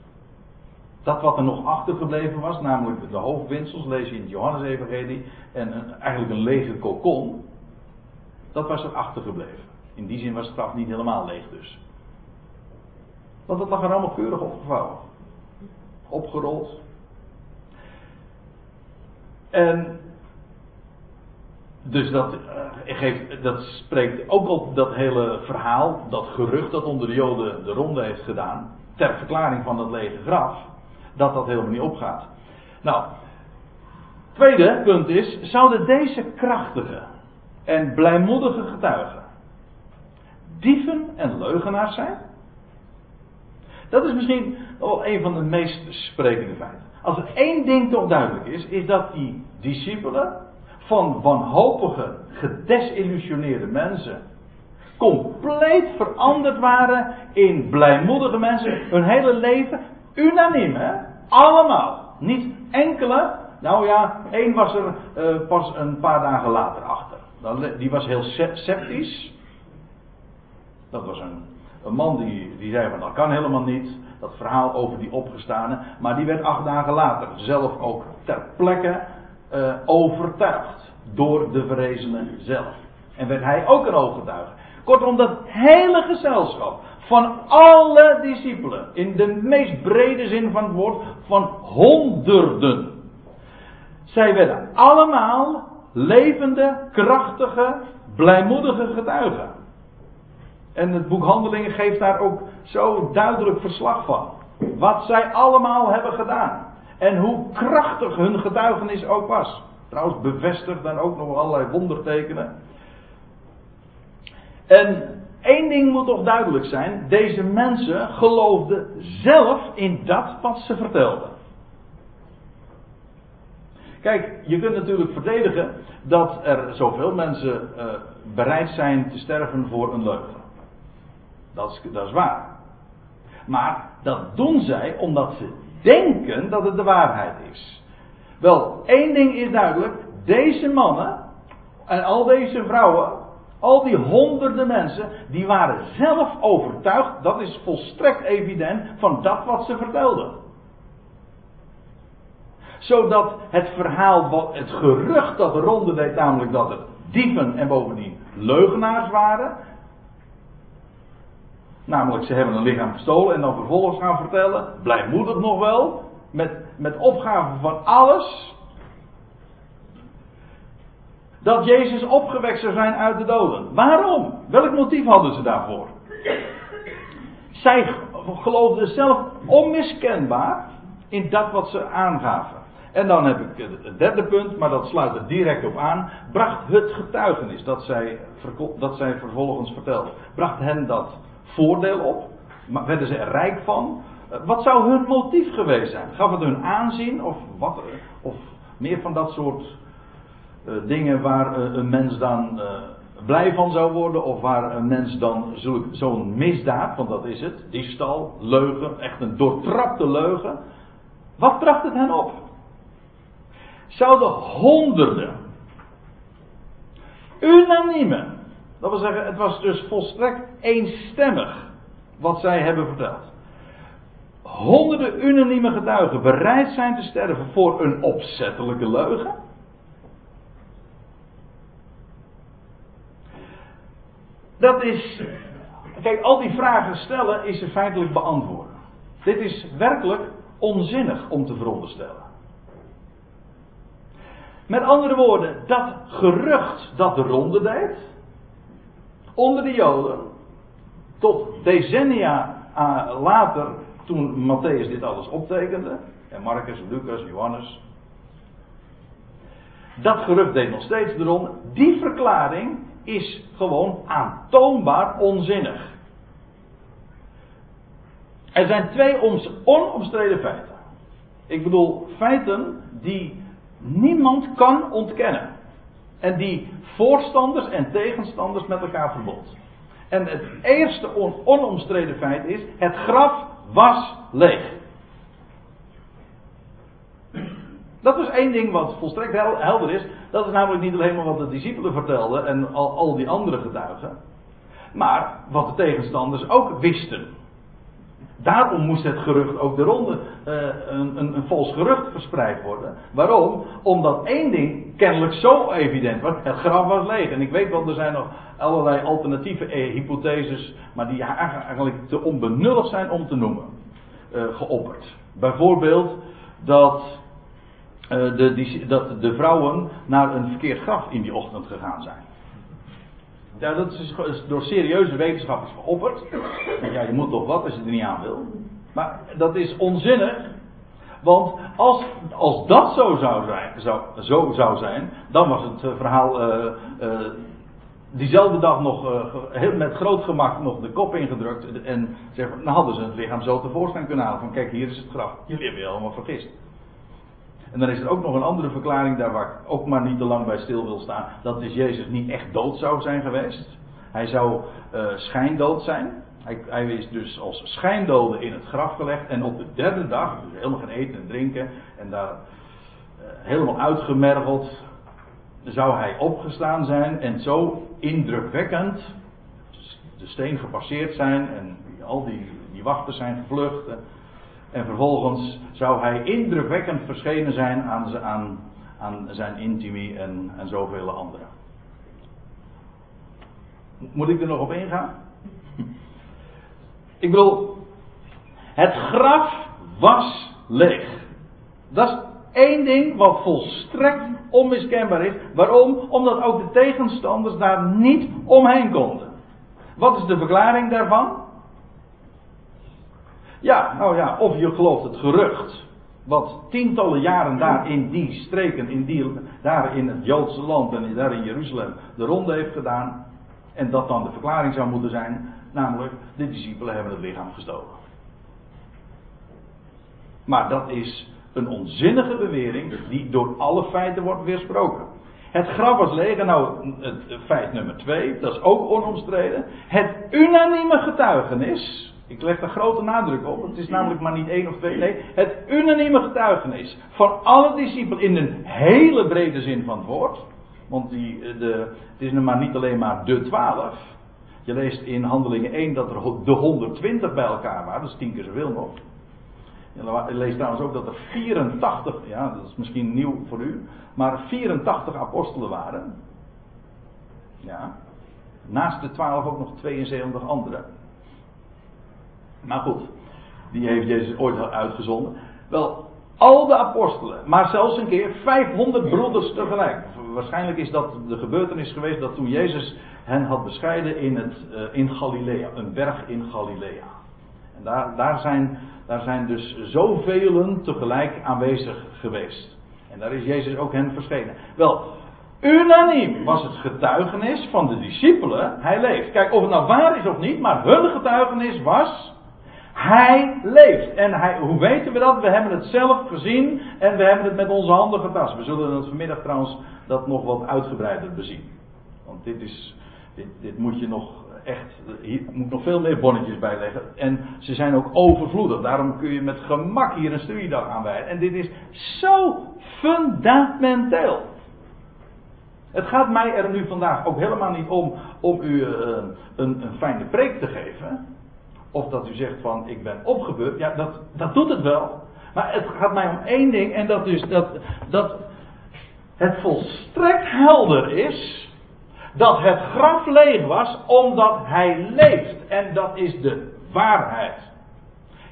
Dat wat er nog achtergebleven was, namelijk de hoofdwindsels, lees je in het Johannes-evangelie, en eigenlijk een lege kokon, dat was er achtergebleven. In die zin was het graf niet helemaal leeg dus. Want het lag er allemaal keurig opgevouwen. Opgerold. En dus dat, uh, geeft, dat spreekt ook op dat hele verhaal, dat gerucht dat onder de Joden de ronde heeft gedaan, ter verklaring van dat lege graf, dat dat helemaal niet opgaat. Nou, tweede punt is, zouden deze krachtige en blijmoedige getuigen dieven en leugenaars zijn? Dat is misschien wel een van de meest sprekende feiten. Als er één ding toch duidelijk is, is dat die discipelen van wanhopige, gedesillusioneerde mensen compleet veranderd waren in blijmoedige mensen. Hun hele leven unaniem, hè? Allemaal. Niet enkele. Nou ja, één was er uh, pas een paar dagen later achter. Die was heel sceptisch. Dat was een, een man die, die zei van dat kan helemaal niet. Dat verhaal over die opgestane. Maar die werd acht dagen later zelf ook ter plekke uh, overtuigd. Door de verrezenen zelf. En werd hij ook een ooggetuige. Kortom, dat hele gezelschap van alle discipelen, in de meest brede zin van het woord, van honderden. Zij werden allemaal levende, krachtige, blijmoedige getuigen. En het boek Handelingen geeft daar ook zo duidelijk verslag van. Wat zij allemaal hebben gedaan. En hoe krachtig hun getuigenis ook was. Trouwens, bevestigd dan ook nog allerlei wondertekenen. En één ding moet toch duidelijk zijn: deze mensen geloofden zelf in dat wat ze vertelden. Kijk, je kunt natuurlijk verdedigen dat er zoveel mensen uh, bereid zijn te sterven voor een leugen. Dat is, dat is waar. Maar dat doen zij omdat ze denken dat het de waarheid is. Wel, één ding is duidelijk: deze mannen en al deze vrouwen, al die honderden mensen, die waren zelf overtuigd, dat is volstrekt evident, van dat wat ze vertelden zodat het verhaal, het gerucht dat de ronde deed, namelijk dat het dieven en bovendien leugenaars waren. Namelijk, ze hebben een lichaam gestolen en dan vervolgens gaan vertellen, blijmoedig nog wel, met, met opgave van alles. Dat Jezus opgewekt zou zijn uit de doden. Waarom? Welk motief hadden ze daarvoor? Zij geloofden zelf onmiskenbaar in dat wat ze aangaven. En dan heb ik het derde punt, maar dat sluit er direct op aan. Bracht het getuigenis dat zij, dat zij vervolgens vertelden. Bracht hen dat voordeel op? Werden ze er rijk van? Wat zou hun motief geweest zijn? Gaf het hun aanzien of, wat, of meer van dat soort uh, dingen waar een mens dan blij van zou worden of waar een mens dan zo'n misdaad, want dat is het, diefstal, leugen, echt een doortrapte leugen. Wat bracht het hen op? Zouden honderden, unanieme, dat wil zeggen, het was dus volstrekt eenstemmig wat zij hebben verteld. Honderden unanieme getuigen bereid zijn te sterven voor een opzettelijke leugen. Dat is. Kijk, al die vragen stellen is ze feitelijk beantwoorden. Dit is werkelijk onzinnig om te veronderstellen. Met andere woorden, dat gerucht dat de ronde deed, onder de Joden, tot decennia later, toen Matthäus dit alles optekende, en Marcus, Lucas, Johannes, dat gerucht deed nog steeds ronde. Die verklaring is gewoon aantoonbaar onzinnig. Er zijn twee onomstreden feiten. Ik bedoel, feiten die niemand kan ontkennen. En die voorstanders en tegenstanders met elkaar verbond. En het eerste onomstreden feit is: het graf was leeg. Dat is één ding wat volstrekt helder is. Dat is namelijk niet alleen maar wat de discipelen vertelden en al, al die andere getuigen. Maar wat de tegenstanders ook wisten. Daarom moest het gerucht ook de ronde, uh, een, een, een vals gerucht verspreid worden. Waarom? Omdat één ding kennelijk zo evident was: het graf was leeg. En ik weet wel, er zijn nog allerlei alternatieve eh, hypotheses, maar die eigenlijk te onbenullig zijn om te noemen, uh, geopperd. Bijvoorbeeld dat de, die, dat de vrouwen naar een verkeerd graf in die ochtend gegaan zijn. Ja, dat is door serieuze wetenschappers geopperd. Ja, je moet toch wat als je er niet aan wil. Maar dat is onzinnig. Want als, als dat zo zou zijn, zou, zo zou zijn, dan was het eh, verhaal uh, uh, diezelfde dag nog met groot gemak nog de kop ingedrukt. En zeg, dan hadden ze het lichaam zo tevoorschijn kunnen halen. Van kijk, hier is het graf. Jullie hebben je allemaal vergist. En dan is er ook nog een andere verklaring, daar waar ik ook maar niet te lang bij stil wil staan. Dat is Jezus niet echt dood zou zijn geweest. Hij zou uh, schijndood zijn. Hij, hij, is dus als schijndode in het graf gelegd. En op de derde dag, dus helemaal geen eten en drinken. En daar uh, helemaal uitgemergeld. Zou hij opgestaan zijn. En zo indrukwekkend de steen gepasseerd zijn. En al die, die wachten zijn gevlucht. En vervolgens zou hij indrukwekkend verschenen zijn aan, aan, aan zijn intimie en, en zoveel anderen. Moet ik er nog op ingaan? Ik bedoel, het graf was leeg. Dat is één ding wat volstrekt onmiskenbaar is. Waarom? Omdat ook de tegenstanders daar niet omheen konden. Wat is de verklaring daarvan? Ja, nou ja, of je gelooft het gerucht. Wat tientallen jaren daar in die streken, in daar in het Joodse land en daar in Jeruzalem de ronde heeft gedaan. En dat dan de verklaring zou moeten zijn, namelijk de discipelen hebben het lichaam gestolen. Maar dat is een onzinnige bewering die door alle feiten wordt weersproken. Het graf was leeg. Nou, het feit nummer twee, dat is ook onomstreden. Het unanieme getuigenis ik leg daar grote nadruk op. Het is namelijk maar niet één of twee. Nee, het unanieme getuigenis van alle discipelen in een hele brede zin van het woord. Want die, eh, de, het is maar niet alleen maar de twaalf. Je leest in Handelingen 1 dat er de 120 bij elkaar waren. Dat is tien keer zoveel nog. Je leest trouwens ook dat er 84, ja dat is misschien nieuw voor u, maar 84 apostelen waren. Ja. Naast de 12 ook nog 72 anderen. Maar goed, die heeft Jezus ooit uitgezonden. Wel, al de apostelen, maar zelfs een keer 500 broeders tegelijk. Waarschijnlijk is dat de gebeurtenis geweest dat toen Jezus hen had bescheiden in, het, uh, in Galilea, een berg in Galilea. En daar, daar, zijn, daar zijn dus zoveel tegelijk aanwezig geweest. En daar is Jezus ook hen verschenen. Wel, unaniem was het getuigenis van de discipelen, hij leeft. Kijk, of het nou waar is of niet, maar hun getuigenis was Hij leeft. En hij, hoe weten we dat? We hebben het zelf gezien en we hebben het met onze handen getast. We zullen het vanmiddag trouwens dat nog wat uitgebreider bezien. Want dit is, dit, dit moet je nog echt, hier moet nog veel meer bonnetjes bij leggen. En ze zijn ook overvloedig. Daarom kun je met gemak hier een studiedag aan wijden. En dit is zo fundamenteel. Het gaat mij er nu vandaag ook helemaal niet om om u uh, een, een fijne preek te geven. Of dat u zegt van ik ben opgebeurd. Ja, dat, dat doet het wel. Maar het gaat mij om één ding. En dat is dat, dat het volstrekt helder is. Dat het graf leeg was omdat hij leeft. En dat is de waarheid.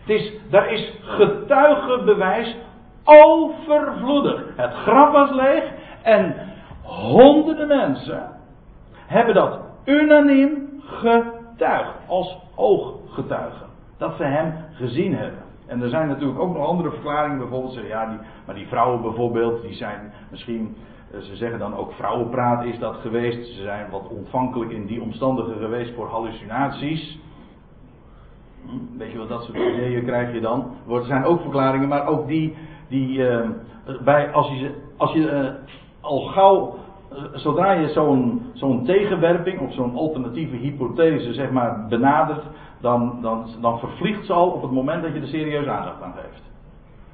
Het is, daar is getuigenbewijs overvloedig. Het graf was leeg en honderden mensen hebben dat unaniem getuigd als ooggetuigen. Dat ze hem gezien hebben. En er zijn natuurlijk ook nog andere verklaringen. Bijvoorbeeld zeggen, ja, die, maar die vrouwen bijvoorbeeld, die zijn misschien, eh, ze zeggen dan ook vrouwenpraat is dat geweest. Ze zijn wat ontvankelijk in die omstandigheden geweest voor hallucinaties. Hm, weet je wat dat soort ideeën krijg je dan? Er zijn ook verklaringen, maar ook die, die uh, bij, als je, als je uh, al gauw zodra je zo'n tegenwerping of zo'n alternatieve hypothese zeg maar benadert, dan, dan, dan vervliegt ze al op het moment dat je er serieus aandacht aan geeft.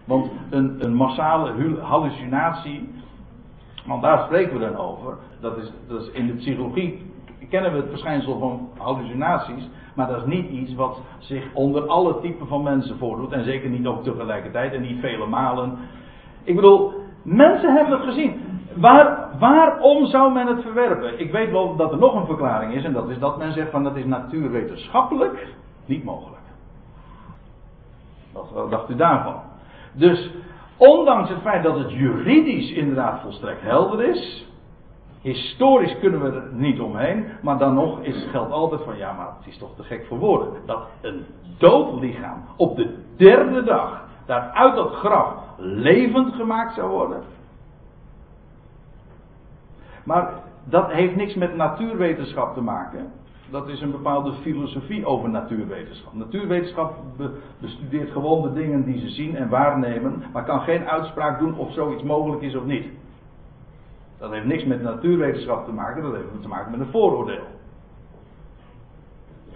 Want een, een massale hallucinatie, want daar spreken we dan over, dat is, dat is in de psychologie kennen we het verschijnsel van hallucinaties, maar dat is niet iets wat zich onder alle typen van mensen voordoet en zeker niet ook tegelijkertijd en niet vele malen. Ik bedoel, mensen hebben het gezien. Waar, waarom zou men het verwerpen? Ik weet wel dat er nog een verklaring is, en dat is dat men zegt van dat is natuurwetenschappelijk niet mogelijk. Wat dacht u daarvan? Dus, ondanks het feit dat het juridisch inderdaad volstrekt helder is, historisch kunnen we er niet omheen, maar dan nog is, geldt altijd van ja, maar het is toch te gek voor woorden. Dat een dood lichaam op de derde dag daar uit dat graf levend gemaakt zou worden. Maar dat heeft niks met natuurwetenschap te maken. Dat is een bepaalde filosofie over natuurwetenschap. Natuurwetenschap bestudeert gewoon de dingen die ze zien en waarnemen, maar kan geen uitspraak doen of zoiets mogelijk is of niet. Dat heeft niks met natuurwetenschap te maken, dat heeft te maken met een vooroordeel.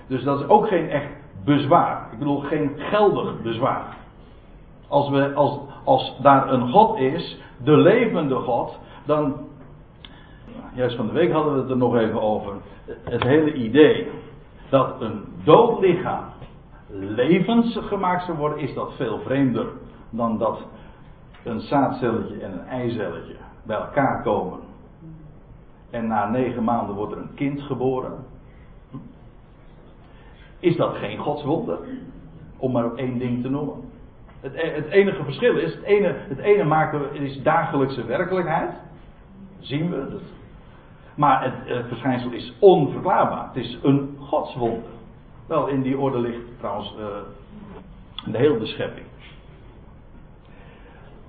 Dus dat is ook geen echt bezwaar. Ik bedoel, geen geldig bezwaar. Als, we, als, als daar een God is, de levende God, dan juist van de week hadden we het er nog even over. Het hele idee dat een dood lichaam levens gemaakt zou worden, is dat veel vreemder dan dat een zaadcelletje en een eicelletje bij elkaar komen. En na negen maanden wordt er een kind geboren. Is dat geen godswonder? Om maar één ding te noemen. Het, e-, het enige verschil is, het ene, het ene maken we, is dagelijkse werkelijkheid. zien we, dat maar het, verschijnsel is onverklaarbaar. Het is een godswonder. Wel, in die orde ligt trouwens uh, de hele beschepping.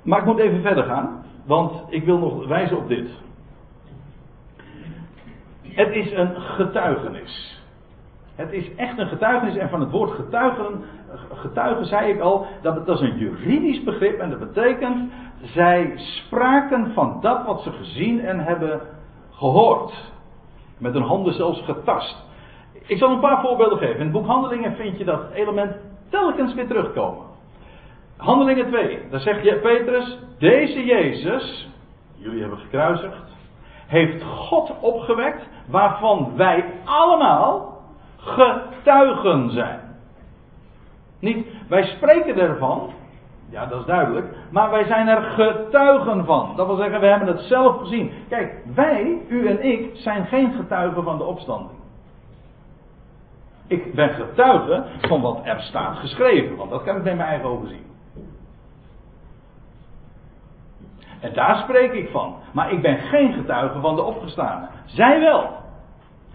Maar ik moet even verder gaan, want ik wil nog wijzen op dit. Het is een getuigenis. Het is echt een getuigenis en van het woord getuigen, getuigen zei ik al, dat, dat is een juridisch begrip en dat betekent, zij spraken van dat wat ze gezien en hebben gehoord. Met hun handen zelfs getast. Ik zal een paar voorbeelden geven. In het boek Handelingen vind je dat element telkens weer terugkomen. Handelingen 2, daar zegt Petrus, deze Jezus, jullie hebben gekruisigd, heeft God opgewekt waarvan wij allemaal getuigen zijn. Niet, wij spreken ervan, ja, dat is duidelijk. Maar wij zijn er getuigen van. Dat wil zeggen, we hebben het zelf gezien. Kijk, wij, u en ik, zijn geen getuigen van de opstanding. Ik ben getuige van wat er staat geschreven, want dat kan ik met mijn eigen ogen zien. En daar spreek ik van. Maar ik ben geen getuige van de opgestane. Zij wel.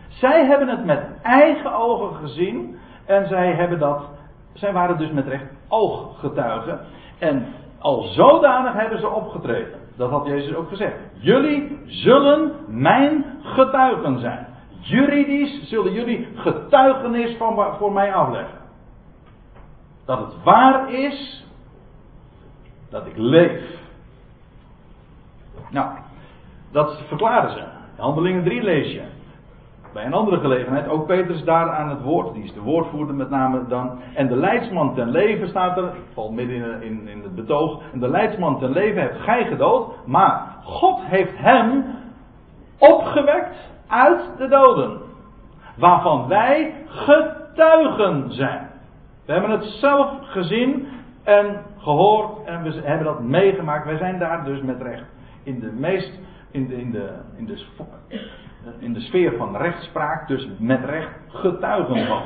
Zij hebben het met eigen ogen gezien en zij hebben dat. Zij waren dus met recht ooggetuigen. En al zodanig hebben ze opgetreden. Dat had Jezus ook gezegd. Jullie zullen mijn getuigen zijn. Juridisch zullen jullie getuigenis van, voor mij afleggen. dat het waar is dat ik leef. Nou, dat verklaren ze. Handelingen 3 lees je. Bij een andere gelegenheid, ook Petrus daar aan het woord. Die is de woordvoerder met name dan. En de leidsman ten leven staat er. Ik val midden in, in, het betoog. En de leidsman ten leven heeft gij gedood. Maar God heeft hem opgewekt uit de doden. Waarvan wij getuigen zijn. We hebben het zelf gezien en gehoord en we hebben dat meegemaakt. Wij zijn daar dus met recht in de meest in de, in de, in de, in de sfeer van rechtspraak, dus met recht getuigen van.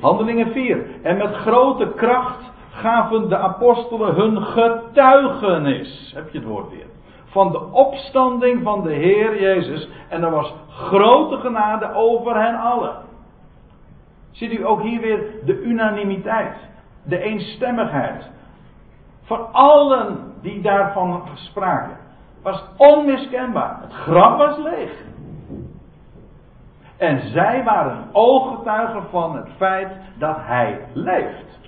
Handelingen 4. En met grote kracht gaven de apostelen hun getuigenis. Heb je het woord weer? Van de opstanding van de Heer Jezus. En er was grote genade over hen allen. Ziet u ook hier weer de unanimiteit, de eenstemmigheid. Van allen die daarvan spraken. Was onmiskenbaar. Het graf was leeg. En zij waren ooggetuigen van het feit dat hij leeft.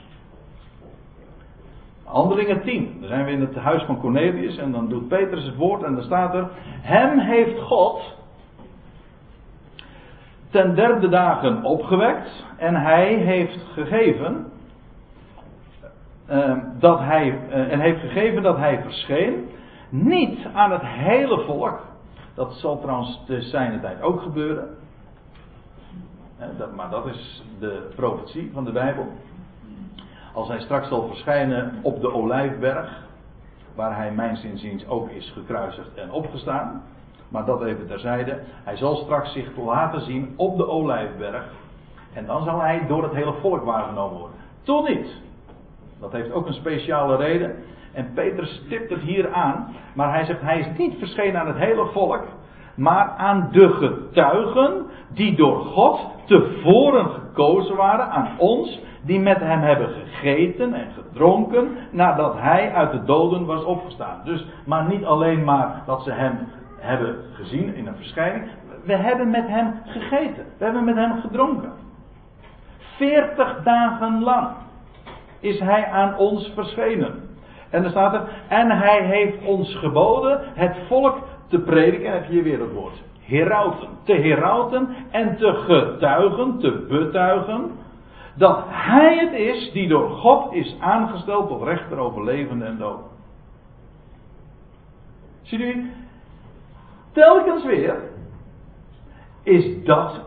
Handelingen 10. Dan zijn we in het huis van Cornelius en dan doet Petrus het woord en dan staat er: Hem heeft God ten derde dagen opgewekt en hij heeft gegeven uh, dat hij uh, en heeft gegeven dat hij verscheen niet aan het hele volk. Dat zal trouwens te zijne tijd ook gebeuren. Maar dat is de profetie van de Bijbel. Als hij straks zal verschijnen op de Olijfberg, waar hij mijns inziens ook is gekruisigd en opgestaan. Maar dat even terzijde. Hij zal straks zich laten zien op de Olijfberg. En dan zal hij door het hele volk waargenomen worden. Toen niet. Dat heeft ook een speciale reden. En Petrus stipt het hier aan. Maar hij zegt, hij is niet verschenen aan het hele volk. Maar aan de getuigen die door God tevoren gekozen waren. Aan ons die met hem hebben gegeten en gedronken nadat hij uit de doden was opgestaan. Dus, maar niet alleen maar dat ze hem hebben gezien in een verschijning. We hebben met hem gegeten. We hebben met hem gedronken. Veertig dagen lang is hij aan ons verschenen. En dan staat er, en hij heeft ons geboden het volk te prediken, en heb je weer het woord, herauten, te herauten en te getuigen, te betuigen, dat hij het is die door God is aangesteld tot rechter over levenden en dood. Ziet u, telkens weer is dat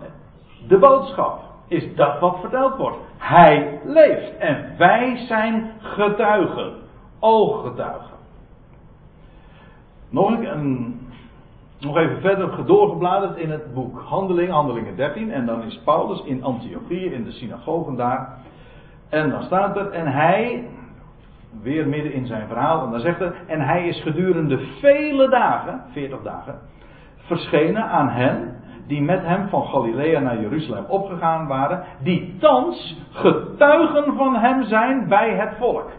de boodschap. Is dat wat verteld wordt. Hij leeft en wij zijn getuigen ooggetuigen. Nog, een, nog even verder doorgebladerd in het boek Handeling, Handelingen 13. En dan is Paulus in Antiochië, in de synagogen daar. En dan staat er, en hij, weer midden in zijn verhaal, en dan zegt hij, en hij is gedurende vele dagen, 40 dagen, verschenen aan hen die met hem van Galilea naar Jeruzalem opgegaan waren, die thans getuigen van hem zijn bij het volk.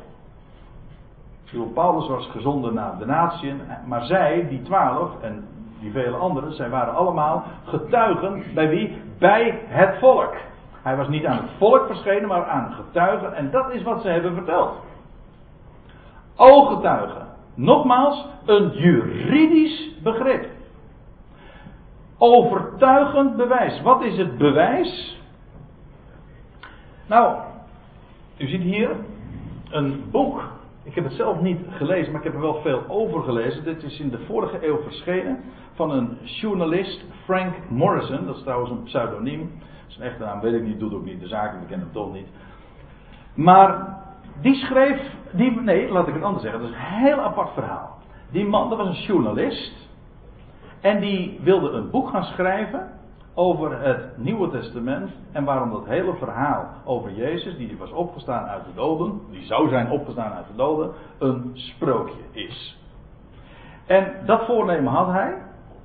Paulus was gezonden naar de natieën, maar zij, die twaalf en die vele anderen, zij waren allemaal getuigen bij wie? Bij het volk. Hij was niet aan het volk verschenen, maar aan getuigen. En dat is wat ze hebben verteld. Ooggetuigen. Nogmaals, een juridisch begrip. Overtuigend bewijs. Wat is het bewijs? Nou, u ziet hier een boek ik heb het zelf niet gelezen, maar ik heb er wel veel over gelezen. Dit is in de vorige eeuw verschenen van een journalist, Frank Morrison. Dat is trouwens een pseudoniem. Zijn echte naam weet ik niet, doet ook niet de zaken, we kennen hem toch niet. Maar die schreef, die, nee, laat ik het anders zeggen, dat is een heel apart verhaal. Die man, dat was een journalist. En die wilde een boek gaan schrijven over het Nieuwe Testament en waarom dat hele verhaal over Jezus, die was opgestaan uit de doden, die zou zijn opgestaan uit de doden, een sprookje is. En dat voornemen had hij.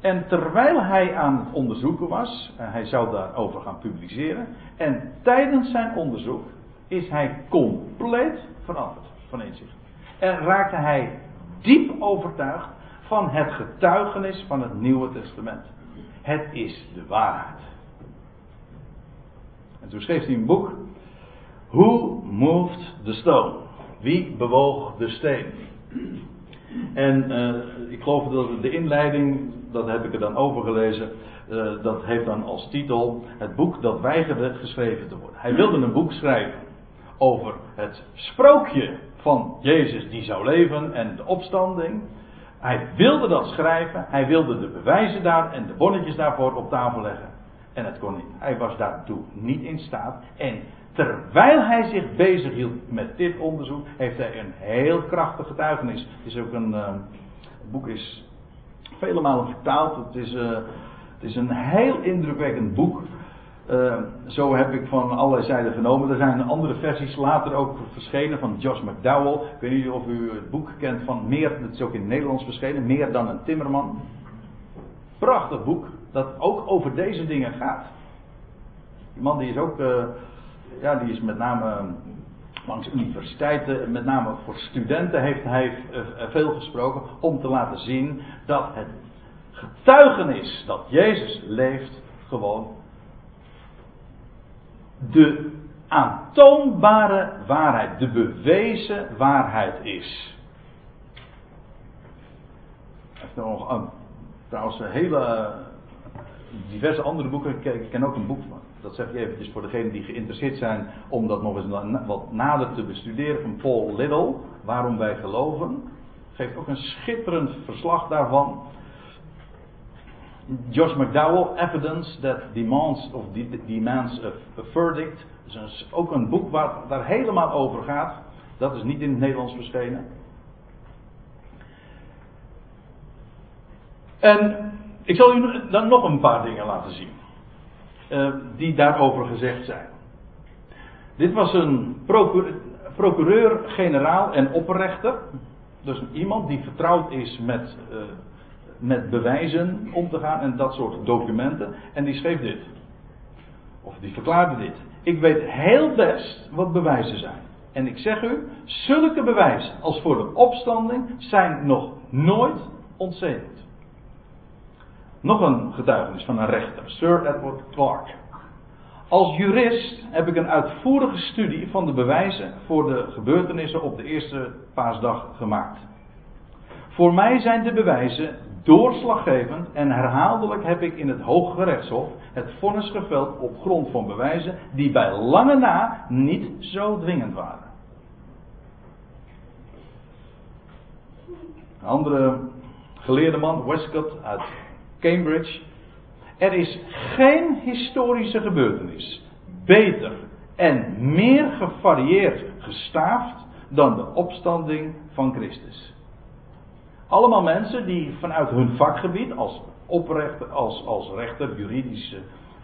En terwijl hij aan het onderzoeken was, hij zou daarover gaan publiceren, en tijdens zijn onderzoek is hij compleet veranderd van inzicht. En raakte hij diep overtuigd van het getuigenis van het Nieuwe Testament. Het is de waarheid. En toen schreef hij een boek Who moved the stone? Wie bewoog de steen? En uh, ik geloof dat de inleiding, dat heb ik er dan over gelezen, uh, dat heeft dan als titel het boek dat weigerde geschreven te worden. Hij wilde een boek schrijven over het sprookje van Jezus die zou leven en de opstanding. Hij wilde dat schrijven, hij wilde de bewijzen daar en de bonnetjes daarvoor op tafel leggen. En het kon niet. Hij was daartoe niet in staat. En terwijl hij zich bezig hield met dit onderzoek, heeft hij een heel krachtig getuigenis. Het is ook een, het boek is vele malen vertaald. Het is, uh, het is een heel indrukwekkend boek. Uh, zo heb ik van allerlei zijden vernomen. Er zijn andere versies later ook verschenen van Josh McDowell. Ik weet niet of u het boek kent van Meer, dat is ook in het Nederlands verschenen, Meer dan een Timmerman. Prachtig boek, dat ook over deze dingen gaat. Die man die is ook, uh, ja, die is met name langs universiteiten, met name voor studenten, heeft hij uh, veel gesproken om te laten zien dat het getuigenis dat Jezus leeft gewoon de aantoonbare waarheid, de bewezen waarheid is. Heeft nog een, trouwens hele diverse andere boeken. Ik ken ook een boek van. Dat zeg je eventjes voor degenen die geïnteresseerd zijn om dat nog eens wat nader te bestuderen van Paul Little. Waarom wij geloven. Geeft ook een schitterend verslag daarvan. Josh McDowell, Evidence That Demands, of demands a, Verdict. Dat is ook een boek waar daar helemaal over gaat. Dat is niet in het Nederlands verschenen. En ik zal u dan nog een paar dingen laten zien. Uh, die daarover gezegd zijn. Dit was een procureur-generaal en opperrechter. Dus iemand die vertrouwd is met uh, met bewijzen om te gaan en dat soort documenten. En die schreef dit. Of die verklaarde dit. Ik weet heel best wat bewijzen zijn. En ik zeg u, zulke bewijzen als voor de opstanding zijn nog nooit ontzenuwd. Nog een getuigenis van een rechter, Sir Edward Clark. Als jurist heb ik een uitvoerige studie van de bewijzen voor de gebeurtenissen op de eerste paasdag gemaakt. Voor mij zijn de bewijzen doorslaggevend en herhaaldelijk heb ik in het Hoge Rechtshof het vonnis geveld op grond van bewijzen die bij lange na niet zo dwingend waren. Een andere geleerde man, Westcott uit Cambridge. Er is geen historische gebeurtenis beter en meer gevarieerd gestaafd dan de opstanding van Christus. Allemaal mensen die vanuit hun vakgebied, als oprechter, als, als rechter, juridische,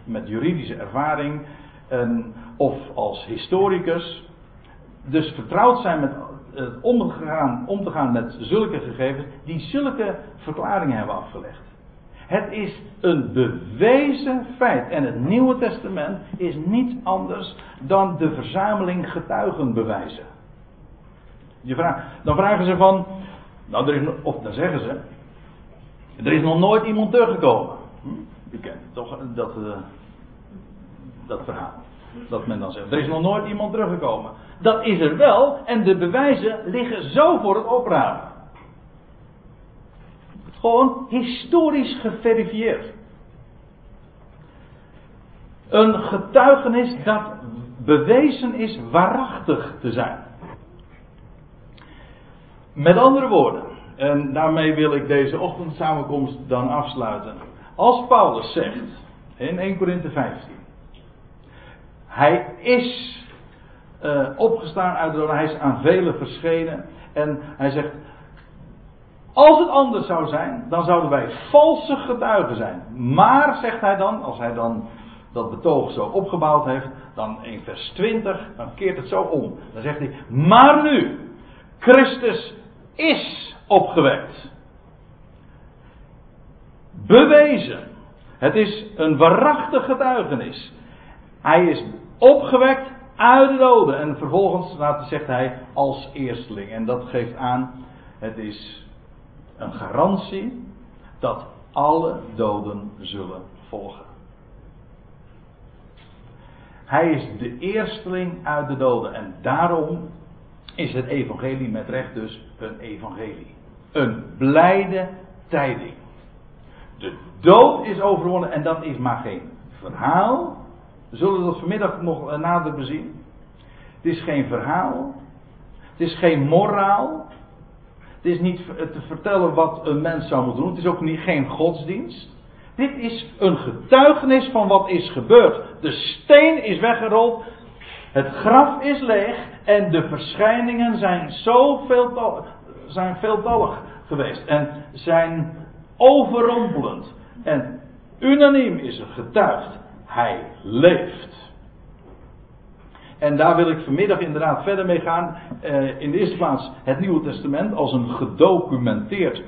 met juridische ervaring, en, of als historicus, dus vertrouwd zijn met het omgaan, om te gaan met zulke gegevens, die zulke verklaringen hebben afgelegd. Het is een bewezen feit. En het Nieuwe Testament is niets anders dan de verzameling getuigenbewijzen. Je vraagt, dan vragen ze van, nou, er is, of dan zeggen ze. Er is nog nooit iemand teruggekomen. Hm? U kent toch dat, uh, dat verhaal. Dat men dan zegt. Er is nog nooit iemand teruggekomen. Dat is er wel. En de bewijzen liggen zo voor het oprapen. Gewoon historisch geverifieerd. Een getuigenis dat bewezen is waarachtig te zijn. Met andere woorden, en daarmee wil ik deze ochtendsamenkomst dan afsluiten. Als Paulus zegt in 1 Korinthe 15, hij is uh, opgestaan uit de dood, hij is aan velen verschenen en hij zegt, als het anders zou zijn, dan zouden wij valse getuigen zijn. Maar, zegt hij dan, als hij dan dat betoog zo opgebouwd heeft, dan in vers 20, dan keert het zo om. Dan zegt hij, maar nu, Christus is opgewekt. Bewezen. Het is een waarachtig getuigenis. Hij is opgewekt uit de doden. En vervolgens zegt hij als eersteling. En dat geeft aan, het is een garantie dat alle doden zullen volgen. Hij is de eersteling uit de doden. En daarom is het evangelie met recht dus een evangelie. Een blijde tijding. De dood is overwonnen en dat is maar geen verhaal. We zullen dat vanmiddag nog nader bezien. Het is geen verhaal. Het is geen moraal. Het is niet te vertellen wat een mens zou moeten doen. Het is ook niet, geen godsdienst. Dit is een getuigenis van wat is gebeurd. De steen is weggerold. Het graf is leeg. En de verschijningen zijn zo veeltallig, zijn veeltallig geweest. En zijn overrompelend. En unaniem is er getuigd. Hij leeft. En daar wil ik vanmiddag inderdaad verder mee gaan. Eh, in de eerste plaats het Nieuwe Testament als een gedocumenteerd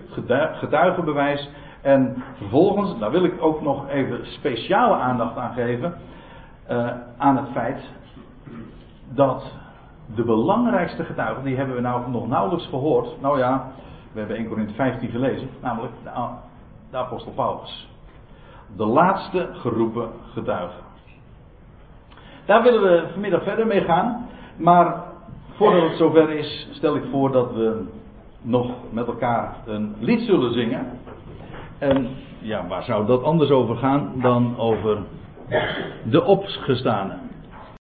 getuigenbewijs. En vervolgens, daar wil ik ook nog even speciale aandacht aan geven. Uh, aan het feit dat de belangrijkste getuigen, die hebben we nou nog nauwelijks gehoord. Nou ja, we hebben 1 Corinthië 15 gelezen, namelijk de, de apostel Paulus. De laatste geroepen getuige. Daar willen we vanmiddag verder mee gaan. Maar voordat het zover is, stel ik voor dat we nog met elkaar een lied zullen zingen. En ja, waar zou dat anders over gaan dan over de opgestane?